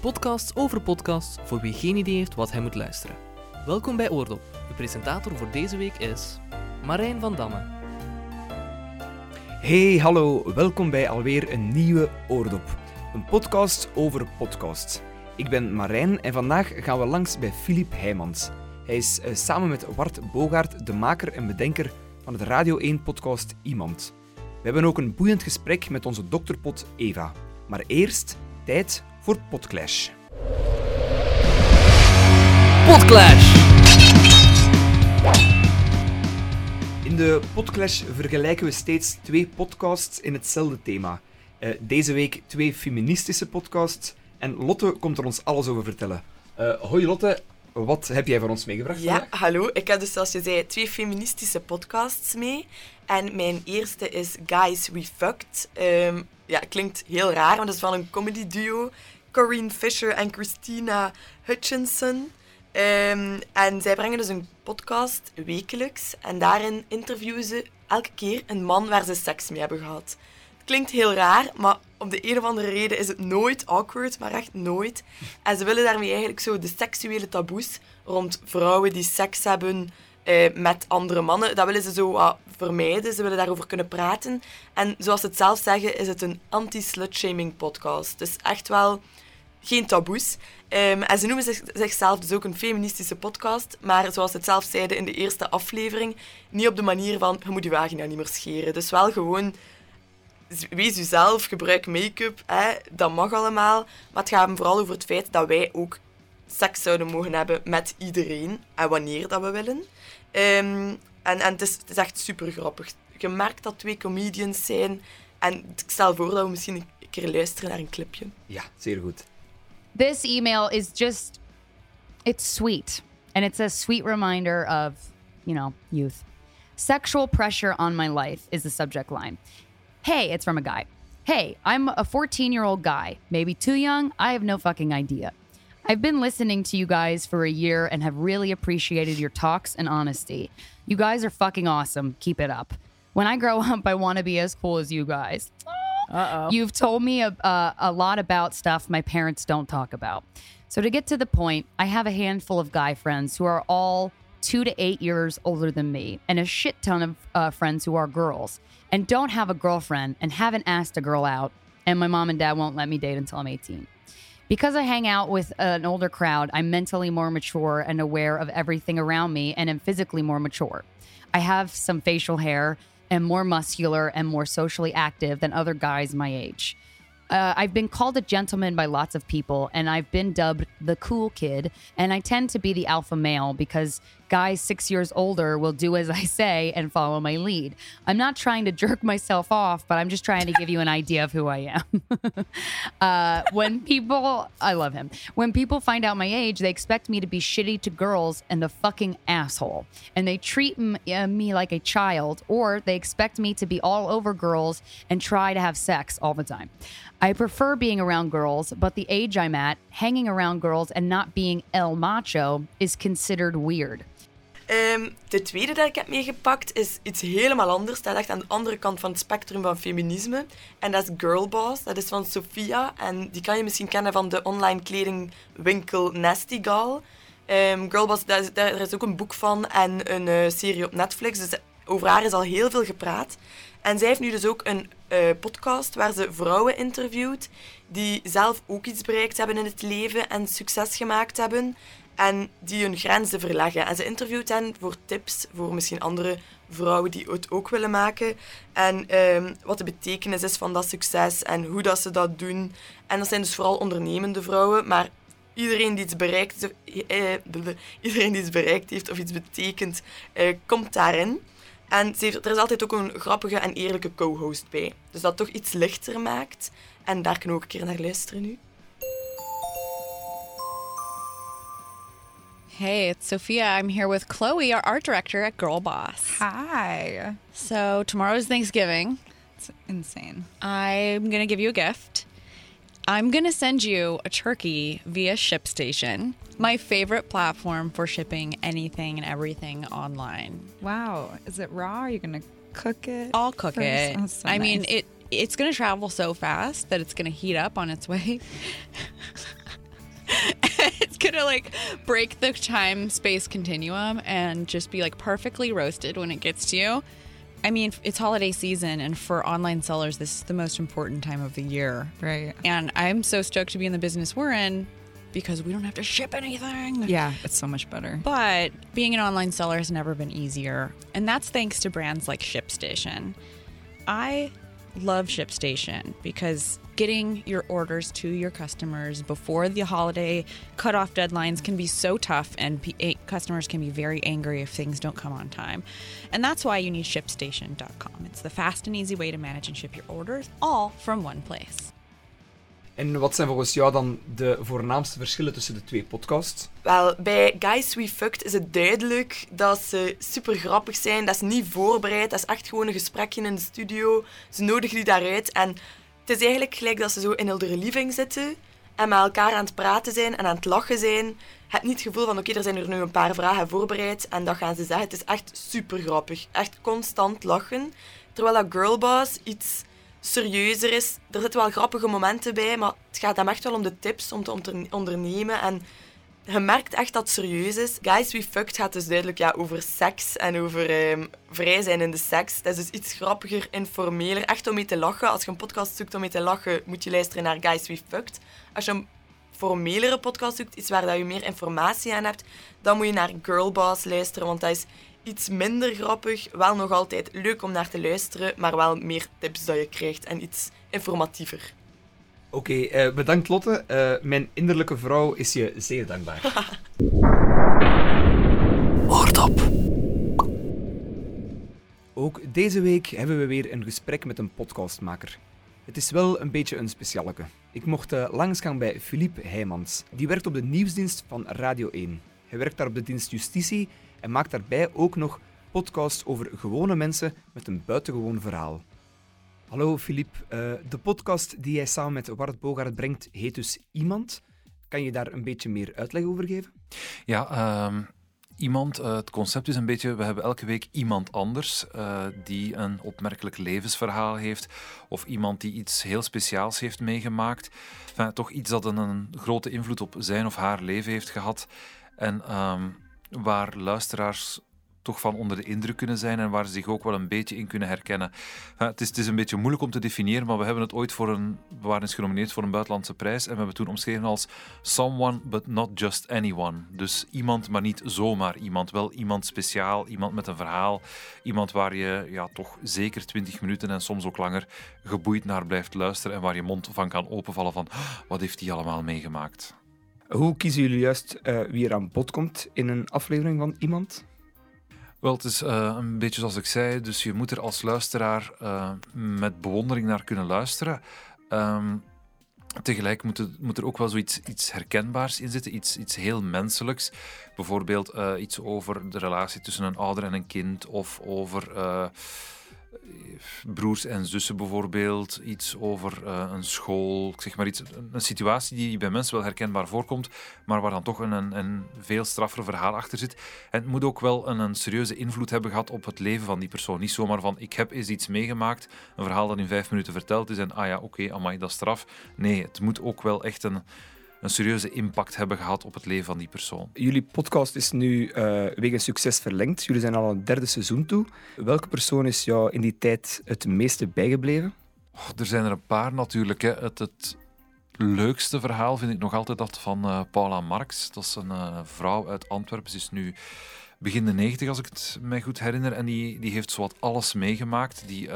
podcast over podcasts voor wie geen idee heeft wat hij moet luisteren. Welkom bij Oordop. De presentator voor deze week is Marijn van Damme. Hey, hallo, welkom bij alweer een nieuwe Oordop. Een podcast over podcasts. Ik ben Marijn en vandaag gaan we langs bij Filip Heijmans. Hij is eh, samen met Wart Bogaert de maker en bedenker van het Radio 1-podcast Iemand. We hebben ook een boeiend gesprek met onze dokterpot Eva. Maar eerst tijd voor Podclash. Podclash! In de Podclash vergelijken we steeds twee podcasts in hetzelfde thema. Eh, deze week twee feministische podcasts en Lotte komt er ons alles over vertellen. Eh, hoi Lotte, wat heb jij voor ons meegebracht Ja, vandaag? hallo. Ik heb dus, zoals je zei, twee feministische podcasts mee. En mijn eerste is Guys We Fucked. Ehm, ja, klinkt heel raar, maar dat is van een comedy duo. Corinne Fisher en Christina Hutchinson. Ehm, en zij brengen dus een podcast wekelijks. En daarin interviewen ze elke keer een man waar ze seks mee hebben gehad. Het klinkt heel raar, maar om de een of andere reden is het nooit awkward, maar echt nooit. En ze willen daarmee eigenlijk zo de seksuele taboes rond vrouwen die seks hebben eh, met andere mannen, dat willen ze zo vermijden. Ze willen daarover kunnen praten. En zoals ze het zelf zeggen, is het een anti-slutshaming podcast. Dus echt wel geen taboes. Ehm, en ze noemen zich, zichzelf dus ook een feministische podcast, maar zoals ze het zelf zeiden in de eerste aflevering, niet op de manier van je moet je vagina niet meer scheren. Dus wel gewoon wees jezelf, gebruik make-up, hè, dat mag allemaal. Maar het gaat hem vooral over het feit dat wij ook seks zouden mogen hebben met iedereen en wanneer dat we willen. Ehm, en en het, is, het is echt super grappig. Je merkt dat twee comedians zijn. En ik stel voor dat we misschien een keer luisteren naar een clipje. Ja, zeer goed. This email is just it's sweet and it's a sweet reminder of, you know, youth. Sexual pressure on my life is the subject line. Hey, it's from a guy. Hey, I'm a 14-year-old guy, maybe too young, I have no fucking idea. I've been listening to you guys for a year and have really appreciated your talks and honesty. You guys are fucking awesome. Keep it up. When I grow up, I want to be as cool as you guys. Uh-oh. You've told me a, a, a lot about stuff my parents don't talk about. So, to get to the point, I have a handful of guy friends who are all two to eight years older than me, and a shit ton of uh, friends who are girls and don't have a girlfriend and haven't asked a girl out. And my mom and dad won't let me date until I'm 18. Because I hang out with an older crowd, I'm mentally more mature and aware of everything around me and am physically more mature. I have some facial hair, and more muscular, and more socially active than other guys my age. Uh, I've been called a gentleman by lots of people, and I've been dubbed the cool kid. And I tend to be the alpha male because guys six years older will do as I say and follow my lead. I'm not trying to jerk myself off, but I'm just trying to give you an idea of who I am. uh, when people, I love him. When people find out my age, they expect me to be shitty to girls and a fucking asshole. And they treat m- uh, me like a child, or they expect me to be all over girls and try to have sex all the time. I prefer being around girls, but the age I'm at, hanging around girls and not being el macho, is considered weird. Ehm, de tweede dat ik heb meegepakt is iets helemaal anders. Dat echt aan de andere kant van het spectrum van feminisme. En dat is Girlboss. Dat is van Sophia. En die kan je misschien kennen van de online kledingwinkel Nasty Gal. Ehm, Girlboss, daar is, is ook een boek van en een eh, serie op Netflix. Dus over haar is al heel veel gepraat. En zij heeft nu dus ook een eh, podcast waar ze vrouwen interviewt die zelf ook iets bereikt hebben in het leven en succes gemaakt hebben en die hun grenzen verleggen. En ze interviewt hen voor tips voor misschien andere vrouwen die het ook willen maken. En ehm, wat de betekenis is van dat succes en hoe dat ze dat doen. En dat zijn dus vooral ondernemende vrouwen, maar iedereen die iets bereikt, eh, iedereen die iets bereikt heeft of iets betekent, eh, komt daarin. En ze heeft, er is altijd ook een grappige en eerlijke co-host bij. Dus dat toch iets lichter maakt. En daar kunnen we ook een keer naar luisteren nu. Hey, it's Sophia. I'm here with Chloe, our art director at Girl Boss. Hi. So, tomorrow's Thanksgiving. It's insane. I'm going to give you a gift. I'm going to send you a turkey via ShipStation, my favorite platform for shipping anything and everything online. Wow. Is it raw? Are you going to cook it? I'll cook first? it. Oh, so I mean, it it's going to travel so fast that it's going to heat up on its way. gonna like break the time space continuum and just be like perfectly roasted when it gets to you. I mean, it's holiday season, and for online sellers, this is the most important time of the year. Right. And I'm so stoked to be in the business we're in because we don't have to ship anything. Yeah, it's so much better. But being an online seller has never been easier. And that's thanks to brands like ShipStation. I love ShipStation because getting your orders to your customers before the holiday cutoff deadlines can be so tough, and p- eh, customers can be very angry if things don't come on time. And that's why you need ShipStation.com. It's the fast and easy way to manage and ship your orders all from one place. En wat zijn volgens jou dan de voornaamste verschillen tussen de twee podcasts? Wel, bij Guys We Fucked is het duidelijk dat ze super grappig zijn. Dat is niet voorbereid. Dat is echt gewoon een gesprekje in de studio. Ze nodigen die daaruit. En het is eigenlijk gelijk dat ze zo in hun living zitten en met elkaar aan het praten zijn en aan het lachen zijn. Je hebt niet het gevoel van, oké, er zijn er nu een paar vragen voorbereid en dat gaan ze zeggen. Het is echt super grappig. Echt constant lachen. Terwijl dat Girlboss iets serieuzer is. Er zitten wel grappige momenten bij, maar het gaat hem echt wel om de tips om te onder- ondernemen. En je merkt echt dat het serieus is. Guys We Fucked gaat dus duidelijk ja, over seks en over ehm, vrij zijn in de seks. Dat is dus iets grappiger, informeler, echt om mee te lachen. Als je een podcast zoekt om mee te lachen, moet je luisteren naar Guys We Fucked. Als je een formelere podcast zoekt, iets waar dat je meer informatie aan hebt, dan moet je naar Girlboss luisteren, want dat is iets minder grappig. Wel nog altijd leuk om naar te luisteren, maar wel meer tips dat je krijgt en iets informatiever. Oké, eh, bedankt Lotte. Eh, mijn innerlijke vrouw is je zeer dankbaar. Oordop. Ook deze week hebben we weer een gesprek met een podcastmaker. Het is wel een beetje een specialeke. Ik mocht eh, langsgaan bij Philippe Heijmans. Die werkt op de nieuwsdienst van Radio 1. Hij werkt daar op de dienst Justitie en maakt daarbij ook nog podcasts over gewone mensen met een buitengewoon verhaal. Hallo Philippe, Eh, de podcast die jij samen met Wart Bogaert brengt heet dus Iemand. Kan je daar een beetje meer uitleg over geven? Ja, ehm, iemand, eh, het concept is een beetje, we hebben elke week iemand anders eh, die een opmerkelijk levensverhaal heeft of iemand die iets heel speciaals heeft meegemaakt. Enfin, toch iets dat een, een grote invloed op zijn of haar leven heeft gehad en ehm, waar luisteraars toch van onder de indruk kunnen zijn en waar ze zich ook wel een beetje in kunnen herkennen. Enfin, het, is, het is een beetje moeilijk om te definiëren, maar we hebben het ooit voor een, we waren eens genomineerd voor een buitenlandse prijs en we hebben toen omschreven als someone but not just anyone. Dus iemand, maar niet zomaar iemand. Wel iemand speciaal, iemand met een verhaal, iemand waar je ja, toch zeker 20 minuten en soms ook langer geboeid naar blijft luisteren en waar je mond van kan openvallen van "Ah, wat heeft die allemaal meegemaakt. Hoe kiezen jullie juist eh, wie er aan bod komt in een aflevering van Iemand? Wel, het is eh, een beetje zoals ik zei, dus je moet er als luisteraar eh, met bewondering naar kunnen luisteren. Ehm, tegelijk moet, het- moet er ook wel zoiets iets herkenbaars in zitten, iets, iets heel menselijks. Bijvoorbeeld iets over de relatie tussen een ouder en een kind, of over broers en zussen bijvoorbeeld, iets over eh, een school, zeg maar iets, een, situatie die bij mensen wel herkenbaar voorkomt, maar waar dan toch een, een, een veel straffer verhaal achter zit. En het moet ook wel een, serieuze invloed hebben gehad op het leven van die persoon. Niet zomaar van, ik heb eens iets meegemaakt, een verhaal dat in vijf minuten verteld is en ah ja, oké, amai, dat straf. Nee, het moet ook wel echt een, een serieuze impact hebben gehad op het leven van die persoon. Jullie podcast is nu eh wegens succes verlengd. Jullie zijn al een derde seizoen toe. Welke persoon is jou in die tijd het meeste bijgebleven? Oh, er zijn er een paar natuurlijk. Hè. Het, het leukste verhaal vind ik nog altijd dat van eh, Paula Marx. Dat is een eh, vrouw uit Antwerpen. Ze is nu begin de negentig, als ik het mij goed herinner. En die, die heeft zowat alles meegemaakt. Die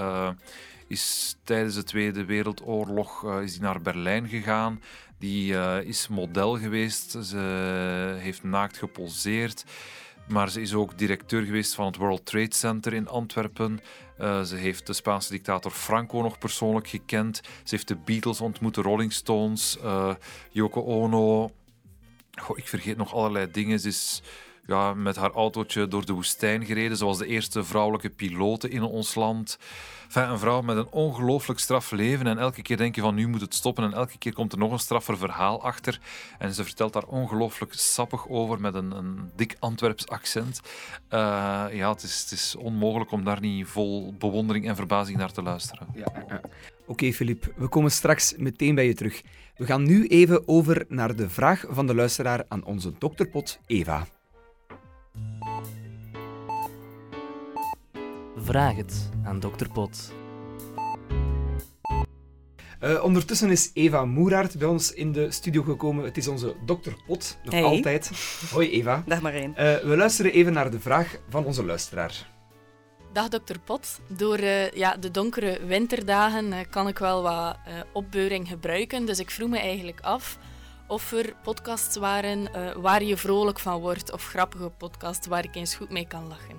is tijdens de Tweede Wereldoorlog eh, is die naar Berlijn gegaan. Die eh, is model geweest. Ze heeft naakt geposeerd. Maar ze is ook directeur geweest van het World Trade Center in Antwerpen. Eh, ze heeft de Spaanse dictator Franco nog persoonlijk gekend. Ze heeft de Beatles ontmoet, de Rolling Stones, Yoko Ono. Goh, ik vergeet nog allerlei dingen. Ze is ja, met haar autootje door de woestijn gereden. Was de eerste vrouwelijke pilote in ons land. Enfin, een vrouw met een ongelooflijk straf leven. En elke keer denk je van nu moet het stoppen. En elke keer komt er nog een straffer verhaal achter. En ze vertelt daar ongelooflijk sappig over met een, een dik Antwerps accent. Eh, ja, het is, het is onmogelijk om daar niet vol bewondering en verbazing naar te luisteren. Ja. Oké, Filip, we komen straks meteen bij je terug. We gaan nu even over naar de vraag van de luisteraar aan onze dokterpot Eva. Vraag het aan Dr. Pot. Eh, ondertussen is Eva Moeraert bij ons in de studio gekomen. Het is onze dokter Pot, nog Hey. altijd. Hoi Eva. Dag Marijn. Eh, we luisteren even naar de vraag van onze luisteraar. Dag dokter Pot. Door eh, ja, de donkere winterdagen eh, kan ik wel wat eh, opbeuring gebruiken. Dus ik vroeg me eigenlijk af of er podcasts waren eh, waar je vrolijk van wordt. Of grappige podcasts waar ik eens goed mee kan lachen.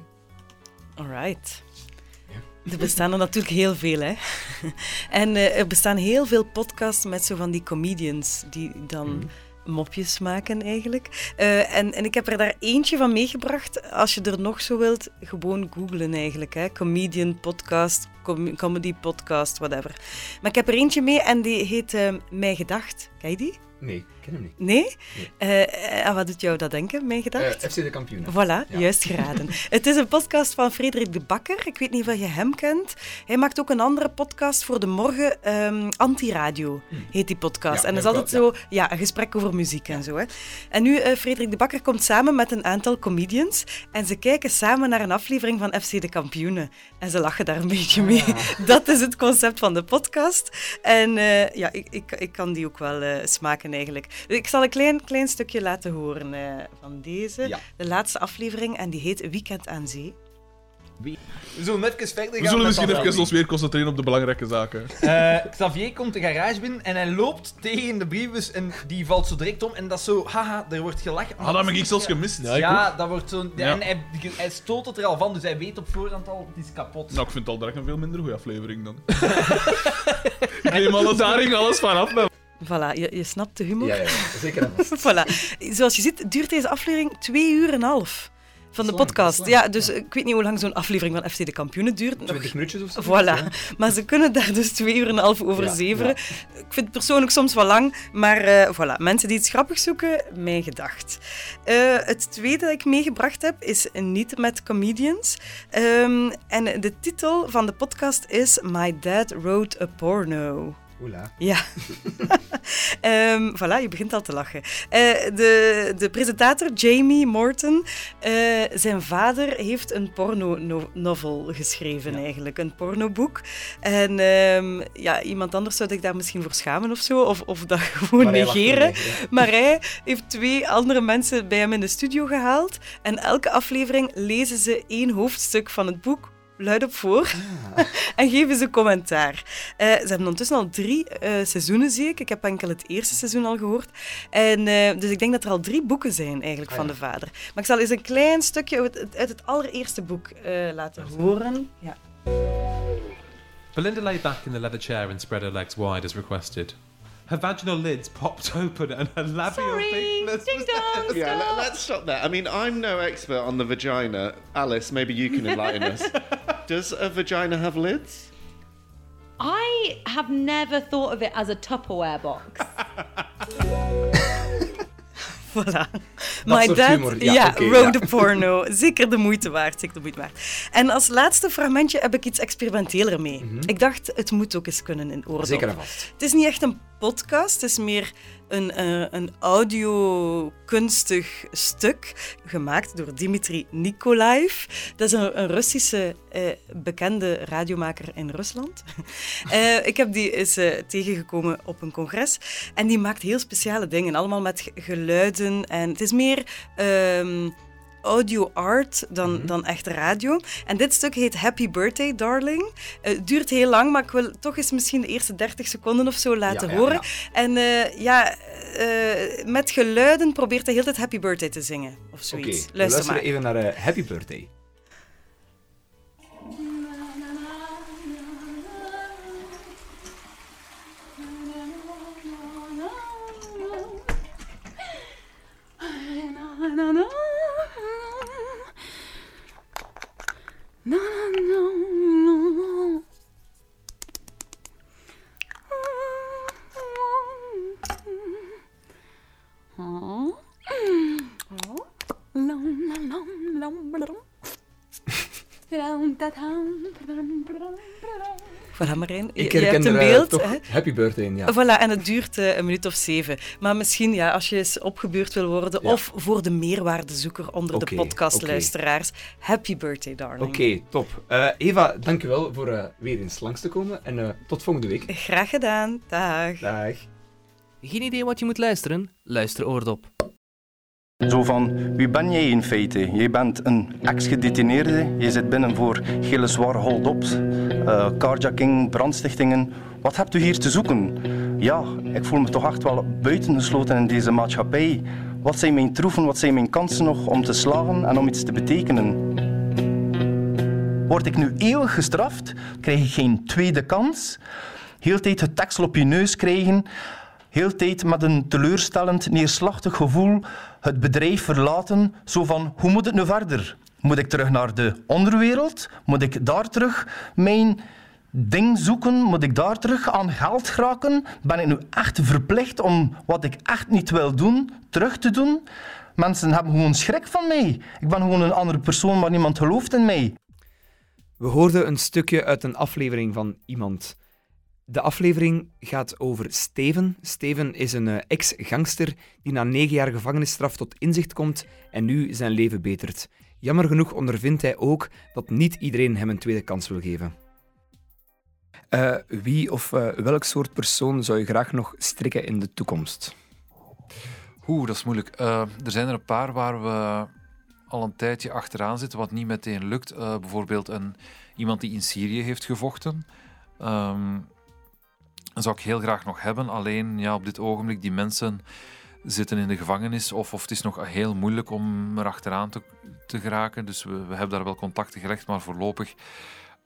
Alright. Er bestaan er natuurlijk heel veel, hè. En eh, er bestaan heel veel podcasts met zo van die comedians die dan mopjes maken eigenlijk. Eh, en, en ik heb er daar eentje van meegebracht. Als je er nog zo wilt, gewoon googlen eigenlijk. Hè. Comedian podcast, com- comedy podcast, whatever. Maar ik heb er eentje mee en die heet eh, Mijn Gedacht. Ken je die? Nee, ik ken hem niet. Nee? Eh, en wat doet jou dat denken, Mijn Gedacht? Eh, FC de kampioen. Voilà, Ja. juist geraden. het is een podcast van Frederik de Bakker. Ik weet niet of je hem kent. Hij maakt ook een andere podcast voor de morgen. ehm Antiradio heet die podcast. Ja, en dat is altijd zo ja, een gesprek over muziek en zo. Hè. En nu, eh Frederik de Bakker komt samen met een aantal comedians. En ze kijken samen naar een aflevering van FC de Kampioenen. En ze lachen daar een beetje mee. Dat is het concept van de podcast. En eh, ja, ik, ik, ik kan die ook wel eh, smaken eigenlijk. Ik zal een klein, klein stukje laten horen eh, van deze. Ja. De laatste aflevering en die heet Weekend aan Zee. We zullen even verder gaan. We zullen misschien even ons weer concentreren op de belangrijke zaken. Eh, Xavier komt de garage binnen en hij loopt tegen de brievenbus en die valt zo direct om. En dat is zo, haha, er wordt gelachen. Ah, dat heb ik zelfs gemist. Ja, dat wordt zo. Ja. En hij, hij stoot het er al van, dus hij weet op voorhand al, het is kapot. Nou, ik vind het al direct een veel minder goede aflevering dan. ik neem alles, daar ging alles vanaf. Voilà, je, je snapt de humor. Ja, ja, zeker voilà. Zoals je ziet, duurt deze aflevering twee uur en een half. Van de lang, podcast. Ja, dus ik weet niet hoe lang zo'n aflevering van FC de Kampioenen duurt. Nog- 20 minuutjes of zo. Voilà. Ja. Maar ze kunnen daar dus twee uur en een half over Ja, zeveren. Ik vind het persoonlijk soms wel lang, maar eh, voilà. Mensen die iets grappigs zoeken, mijn gedacht. Eh, het tweede dat ik meegebracht heb is niet met comedians. Ehm, en de titel van de podcast is My Dad Wrote a Porno. Oela. Ja. Ehm voilà, je begint al te lachen. Eh, de, de presentator Jamie Morton, eh, zijn vader heeft een porno-novel geschreven eigenlijk, een pornoboek. En ehm, ja, iemand anders zou ik daar misschien voor schamen of zo, of, of dat gewoon negeren. ja. Maar hij heeft twee andere mensen bij hem in de studio gehaald. En elke aflevering lezen ze één hoofdstuk van het boek luidop voor en geven ze commentaar. Eh, ze hebben ondertussen al drie eh, seizoenen, zie ik. Ik heb enkel het eerste seizoen al gehoord. En, eh, dus ik denk dat er al drie boeken zijn eigenlijk Ah, van ja. de vader. Maar ik zal eens een klein stukje uit het, uit het allereerste boek eh, laten horen. Ja. Belinda lay back in the leather chair and spread her legs wide as requested. Her vaginal lids popped open and her labial thickness was Yeah, let, let's stop there. I mean, I'm no expert on the vagina. Alice, maybe you can enlighten us. Does a vagina have lids? I have never thought of it as a Tupperware box. Voilà. My dad, humor, ja, a porno. Zeker de moeite waard, zeker de moeite waard. En als laatste fragmentje heb ik iets experimenteler mee. Ik dacht, het moet ook eens kunnen in. Mhm. Zeker en vast. Het is niet echt een podcast, het is meer een, eh, een audio-kunstig stuk gemaakt door Dimitri Nikolaev. Dat is een, Russische eh, bekende radiomaker in Rusland. Eh, ik heb die eens tegengekomen op een congres en die maakt heel speciale dingen, allemaal met ge- geluiden. En het is meer ehm, audio art dan, dan echt radio. En dit stuk heet Happy Birthday, Darling. Eh, Het duurt heel lang, maar ik wil toch eens misschien de eerste 30 seconden of zo laten Ja, horen. ja. En eh, ja, eh, met geluiden probeert hij heel tijd Happy Birthday te zingen. Of Oké, zoiets. we Luister maar. even naar Happy Birthday. Voilà, Marijn. Je, Ik je hebt herken een er, eh, beeld. toch? Happy birthday in, ja. Voilà, en het duurt eh, een minuut of zeven. Maar misschien, ja, als je eens opgebeurd wil worden, Ja. of voor de meerwaardezoeker onder de podcastluisteraars, happy birthday, darling. Oké, top. Eh, Eva, dankjewel voor eh, weer eens langs te komen. En eh, tot volgende week. Graag gedaan. Dag. Dag. Geen idee wat je moet luisteren? Luister Oordop. Zo van, wie ben jij in feite? Jij bent een ex-gedetineerde, je zit binnen voor gele zware hold-ups, eh, carjacking, brandstichtingen. Wat hebt u hier te zoeken? Ja, ik voel me toch echt wel buitengesloten in deze maatschappij. Wat zijn mijn troeven, wat zijn mijn kansen nog om te slagen en om iets te betekenen? Word ik nu eeuwig gestraft? Krijg ik geen tweede kans? Heel tijd het tekstel op je neus krijgen? Heel tijd met een teleurstellend, neerslachtig gevoel het bedrijf verlaten? Zo van, hoe moet het nu verder? Moet ik terug naar de onderwereld? Moet ik daar terug mijn ding zoeken? Moet ik daar terug aan geld geraken? Ben ik nu echt verplicht om wat ik echt niet wil doen, terug te doen? Mensen hebben gewoon schrik van mij. Ik ben gewoon een andere persoon, maar niemand gelooft in mij. We hoorden een stukje uit een aflevering van iemand. De aflevering gaat over Steven. Steven is een eh, ex-gangster die na negen jaar gevangenisstraf tot inzicht komt en nu zijn leven betert. Jammer genoeg ondervindt hij ook dat niet iedereen hem een tweede kans wil geven. Eh, wie of eh, welk soort persoon zou je graag nog strikken in de toekomst? Oeh, dat is moeilijk. Eh, er zijn er een paar waar we al een tijdje achteraan zitten, wat niet meteen lukt. Eh, bijvoorbeeld een, iemand die in Syrië heeft gevochten. Ehm, dat zou ik heel graag nog hebben. Alleen ja, op dit ogenblik, die mensen zitten in de gevangenis of, of het is nog heel moeilijk om er achteraan te, te geraken. Dus we, we hebben daar wel contacten gelegd, maar voorlopig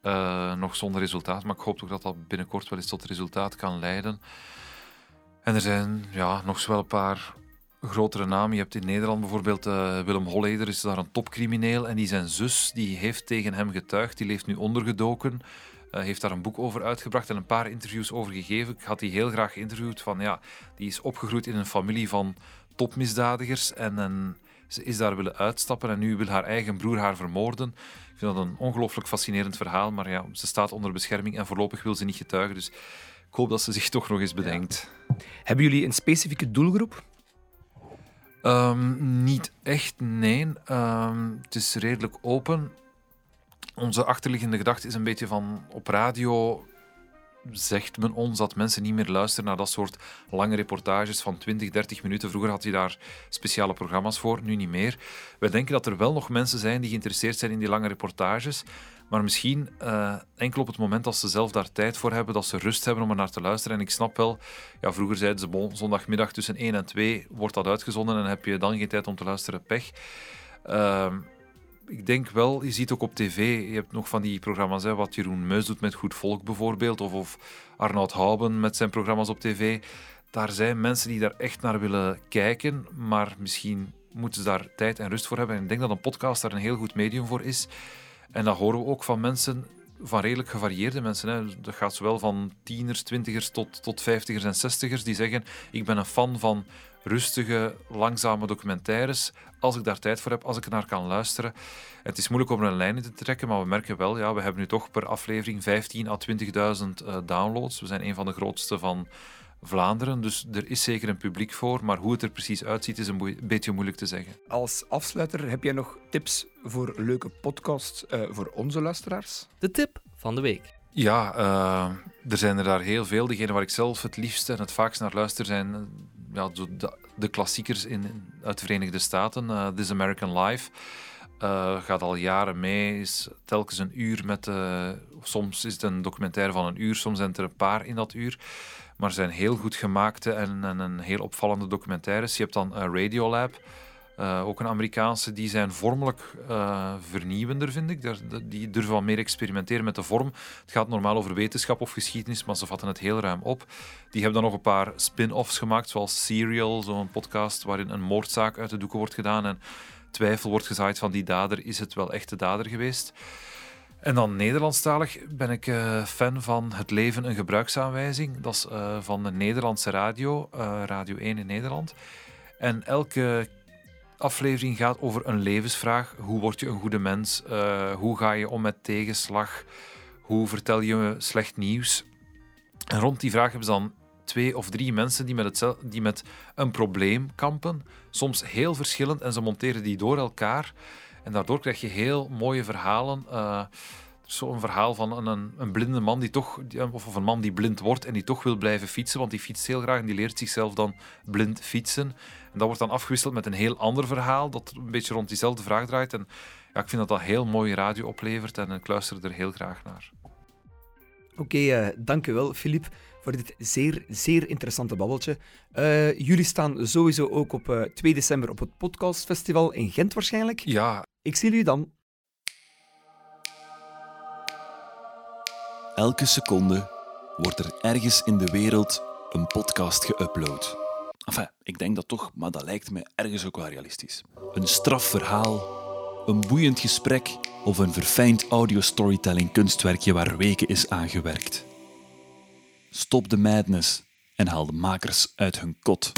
eh, nog zonder resultaat. Maar ik hoop toch dat dat binnenkort wel eens tot resultaat kan leiden. En er zijn ja, nog wel een paar grotere namen. Je hebt in Nederland bijvoorbeeld eh, Willem Holleder, is daar een topcrimineel. En die zijn zus die heeft tegen hem getuigd. Die leeft nu ondergedoken. Uh, heeft daar een boek over uitgebracht en een paar interviews over gegeven. Ik had die heel graag geïnterviewd. Van, ja, die is opgegroeid in een familie van topmisdadigers. En, en ze is daar willen uitstappen en nu wil haar eigen broer haar vermoorden. Ik vind dat een ongelooflijk fascinerend verhaal. Maar ja, ze staat onder bescherming en voorlopig wil ze niet getuigen. Dus ik hoop dat ze zich toch nog eens bedenkt. Hebben jullie een specifieke doelgroep? Um, niet echt, nee. Um, het is redelijk open. Onze achterliggende gedachte is een beetje van op radio zegt men ons dat mensen niet meer luisteren naar dat soort lange reportages van 20, 30 minuten. Vroeger had je daar speciale programma's voor, nu niet meer. Wij denken dat er wel nog mensen zijn die geïnteresseerd zijn in die lange reportages, maar misschien uh, enkel op het moment dat ze zelf daar tijd voor hebben, dat ze rust hebben om er naar te luisteren. En ik snap wel, ja, vroeger zeiden ze, bon, zondagmiddag tussen 1 en 2 wordt dat uitgezonden en heb je dan geen tijd om te luisteren, pech. Uh, ik denk wel, je ziet ook op tv, je hebt nog van die programma's, hè, wat Jeroen Meus doet met Goed Volk bijvoorbeeld, of, of Arnoud Houben met zijn programma's op tv. Daar zijn mensen die daar echt naar willen kijken, maar misschien moeten ze daar tijd en rust voor hebben. En ik denk dat een podcast daar een heel goed medium voor is. En dat horen we ook van mensen, van redelijk gevarieerde mensen. Hè. Dat gaat zowel van tieners, twintigers tot, tot vijftigers en zestigers, die zeggen, ik ben een fan van rustige, langzame documentaires. Als ik daar tijd voor heb, als ik naar kan luisteren. Het is moeilijk om er een lijn in te trekken, maar we merken wel, ja, we hebben nu toch per aflevering 15.000 à 20.000 uh, downloads. We zijn een van de grootste van Vlaanderen, dus er is zeker een publiek voor. Maar hoe het er precies uitziet, is een beetje moeilijk te zeggen. Als afsluiter, heb jij nog tips voor leuke podcasts uh, voor onze luisteraars? De tip van de week. Ja, uh, er zijn er daar heel veel. Degene waar ik zelf het liefst en het vaakst naar luister zijn ja, de, de klassiekers in, uit de Verenigde Staten. Uh, This American Life uh, gaat al jaren mee, is telkens een uur met... Uh, soms is het een documentaire van een uur, soms zijn er een paar in dat uur. Maar zijn heel goed gemaakte en, en een heel opvallende documentaires. Je hebt dan Radiolab, uh, ook een Amerikaanse, die zijn vormelijk uh, vernieuwender, vind ik. Die durven wat meer experimenteren met de vorm. Het gaat normaal over wetenschap of geschiedenis, maar ze vatten het heel ruim op. Die hebben dan nog een paar spin-offs gemaakt, zoals Serial, zo'n podcast waarin een moordzaak uit de doeken wordt gedaan en twijfel wordt gezaaid van die dader, is het wel echt de dader geweest? En dan Nederlandstalig ben ik uh, fan van Het Leven een gebruiksaanwijzing. Dat is van de Nederlandse radio, Radio 1 in Nederland. En elke aflevering gaat over een levensvraag. Hoe word je een goede mens? Uh, hoe ga je om met tegenslag? Hoe vertel je slecht nieuws? En rond die vraag hebben ze dan twee of drie mensen die met, hetzel- die met een probleem kampen. Soms heel verschillend en ze monteren die door elkaar. En daardoor krijg je heel mooie verhalen. Eh, Zo'n verhaal van een, een, blinde man die toch, of een man die blind wordt en die toch wil blijven fietsen, want die fietst heel graag en die leert zichzelf dan blind fietsen. En dat wordt dan afgewisseld met een heel ander verhaal dat een beetje rond diezelfde vraag draait. En ja, ik vind dat dat heel mooie radio oplevert en ik luister er heel graag naar. Oké, eh, dank u wel, Filip, voor dit zeer, zeer interessante babbeltje. Eh, jullie staan sowieso ook op eh, 2 december op het podcastfestival in Gent waarschijnlijk. Ja. Ik zie jullie dan. Elke seconde wordt er ergens in de wereld een podcast geüpload. Enfin, ik denk dat toch, maar dat lijkt me ergens ook wel realistisch. Een straf verhaal, een boeiend gesprek of een verfijnd audio-storytelling kunstwerkje waar weken is aangewerkt. Stop de madness en haal de makers uit hun kot.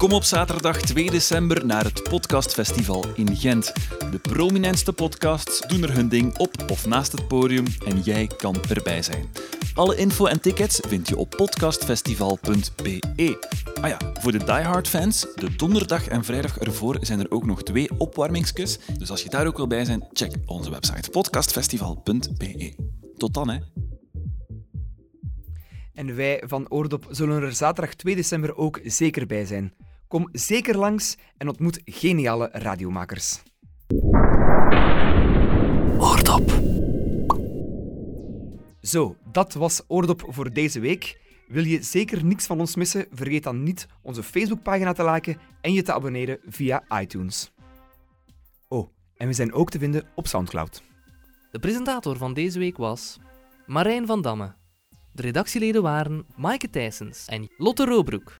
Kom op zaterdag 2 december naar het Podcastfestival in Gent. De prominentste podcasts doen er hun ding op of naast het podium en jij kan erbij zijn. Alle info en tickets vind je op podcastfestival.be. Ah ja, voor de diehard fans, de donderdag en vrijdag ervoor zijn er ook nog twee opwarmingskus. Dus als je daar ook wil bij zijn, check onze website podcastfestival.be. Tot dan, hè. En wij van Oordop zullen er zaterdag 2 december ook zeker bij zijn. Kom zeker langs en ontmoet geniale radiomakers. Oordop. Zo, dat was Oordop voor deze week. Wil je zeker niks van ons missen? Vergeet dan niet onze Facebookpagina te liken en je te abonneren via iTunes. Oh, en we zijn ook te vinden op Soundcloud. De presentator van deze week was Marijn van Damme. De redactieleden waren Maaike Thijsens en Lotte Roobroek.